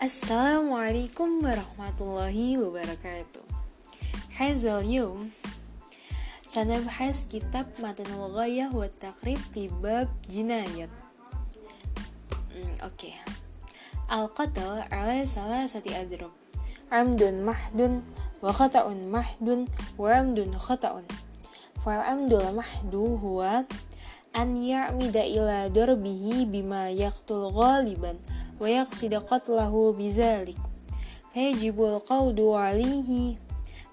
Assalamualaikum warahmatullahi wabarakatuh هذا اليوم سنبحث كتاب متن الغاية والتقريب في باب جناية أمم، أوكي القتل على ثلاثة أضرب عمد محد وخطأ محد وعمد خطأ فالعمد المحد هو أن يعمد إلى ضربه بما يقتل غالبا ويقصد قتله بذلك فيجب القود عليه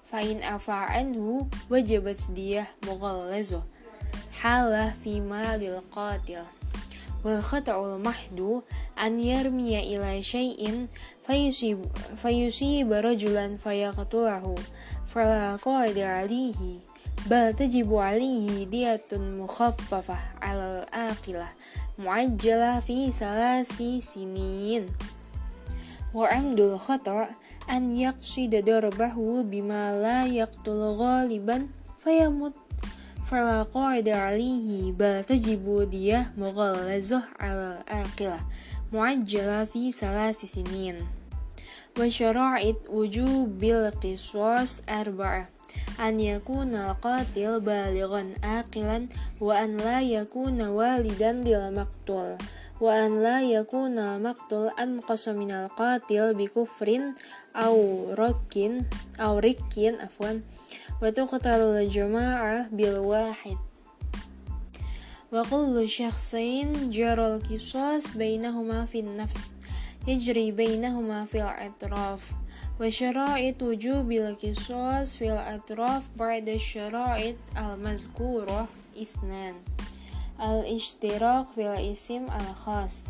فإن أفع عنه وجبت دية مغلظة حالة في مال القاتل والخطأ المحض أن يرمي إلى شيء فيصيب, فيصيب رجلا فيقتله فلا قائد عليه بل تجب عليه دية مخففة على الآقلة معجلة في ثلاث سنين وعمد الخطأ أن يقصد ضربه بما لا يقتل غالبا فيمت فلا قاعد عليه بل تجب دية مغلظة على الآقلة معجلة في ثلاث سنين وشرائط وجوب القصاص أربعة an yakuna qatil balighan aqilan wa an la yakuna walidan lil maqtul. Wa an la yakuna maqtul anqasa minal qatil bi kufrin aw rakin aw rikin afwan wa tuqtalu jama'ah bil wahid. Wa kullu syakhsin jaral qisas bainahuma fin nafs. يجري بينهما في الأطراف وشرائط وجوب القصاص في الأطراف بعد الشرائط المذكورة اثنان الاشتراك في الاسم الخاص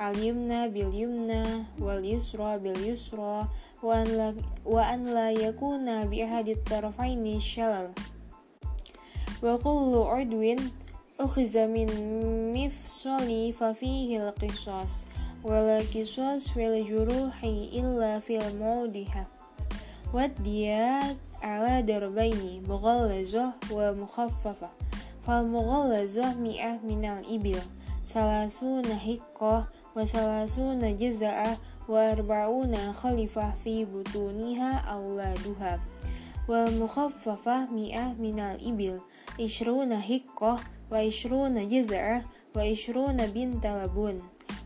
اليمنى باليمنى واليسرى باليسرى وأن لا, وأن لا يكون بأحد الطرفين شلل وكل عضو أخذ من مفصل ففيه القصاص ولا قصاص في الجروح إلا في الموضع والديات على دربين مغلظة ومخففة فالمغلظة مئة من الإبل ثلاثون حقة وثلاثون جزاء وأربعون خلفة في بطونها أولادها والمخففة مئة من الإبل عشرون حقة وعشرون جزاء وعشرون بنت لبون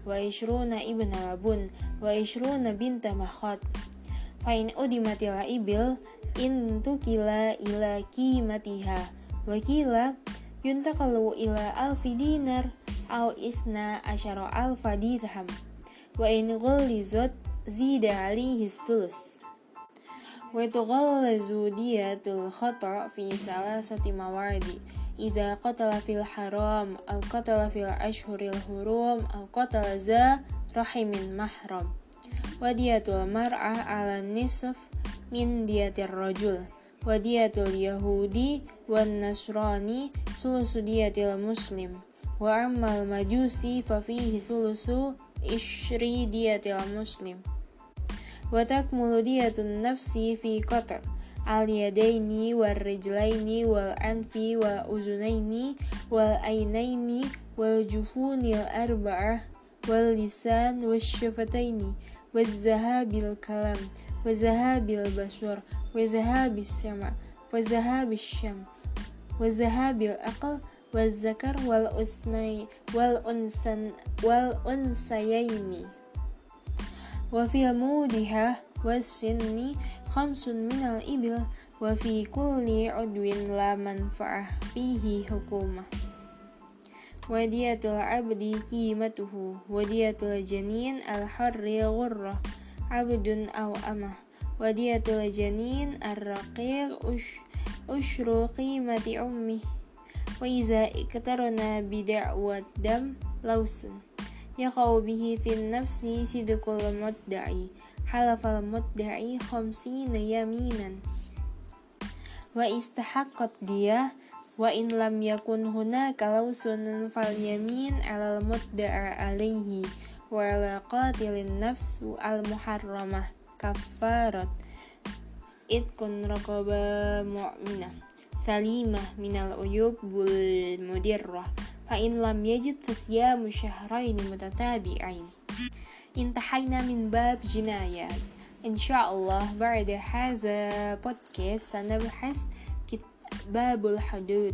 وعشرون ابن لبون وعشرون بنت مخاط فإن أدمت الإبل انتقل إلى قيمتها وكيل ينتقل إلى ألف دينار أو إثنى عشر ألف درهم وإن غلظت زيد عليه الثلث وتغلظ دية الخطأ في ثلاثة موارد iza qatala fil haram au qatala fil ashhuril hurum au qatala za rahimin mahram. Wadiyatul mar'ah ala nisf min diyatir rajul. Wadiyatul yahudi wan nasrani sulusu diyatil muslim. Wa ammal majusi fafihi sulusu ishri diyatil muslim. Watak takmulu nafsi fi qatl al-yadaini wal rijlaini wal anfi wal uzunaini wal ainaini wal jufunil arba'ah wal lisan wal syafataini wal zahabil kalam wal zahabil basur wal zahabil sama wal zahabil syam wal zahabil aql wal zakar wal usnai wal unsan wal unsayaini wa fil mudihah was sinni khamsun minal ibil wa fi kulli udwin la manfa'ah fihi hukumah. Wadiyatul abdi qimatuhu wadiyatul janin al harri ghurrah abdun aw amah. Wadiyatul janin ar raqiq ushru qimati ummi. Wa iza iktarana bida'wad dam lausun. Yaqau bihi fin nafsi sidqul mudda'i. حلف المدعي خمسين يمينا واستحقت دية وإن لم يكن هناك لوس فاليمين على المدعى عليه وعلى قاتل النفس المحرمة كفارة إتق رقبة مؤمنة سليمة من العيوب المدرة فإن لم يجد فصيام شهرين متتابعين intahayna min bab jinayah insyaallah ba'da hadza podcast sanabahas babul hudud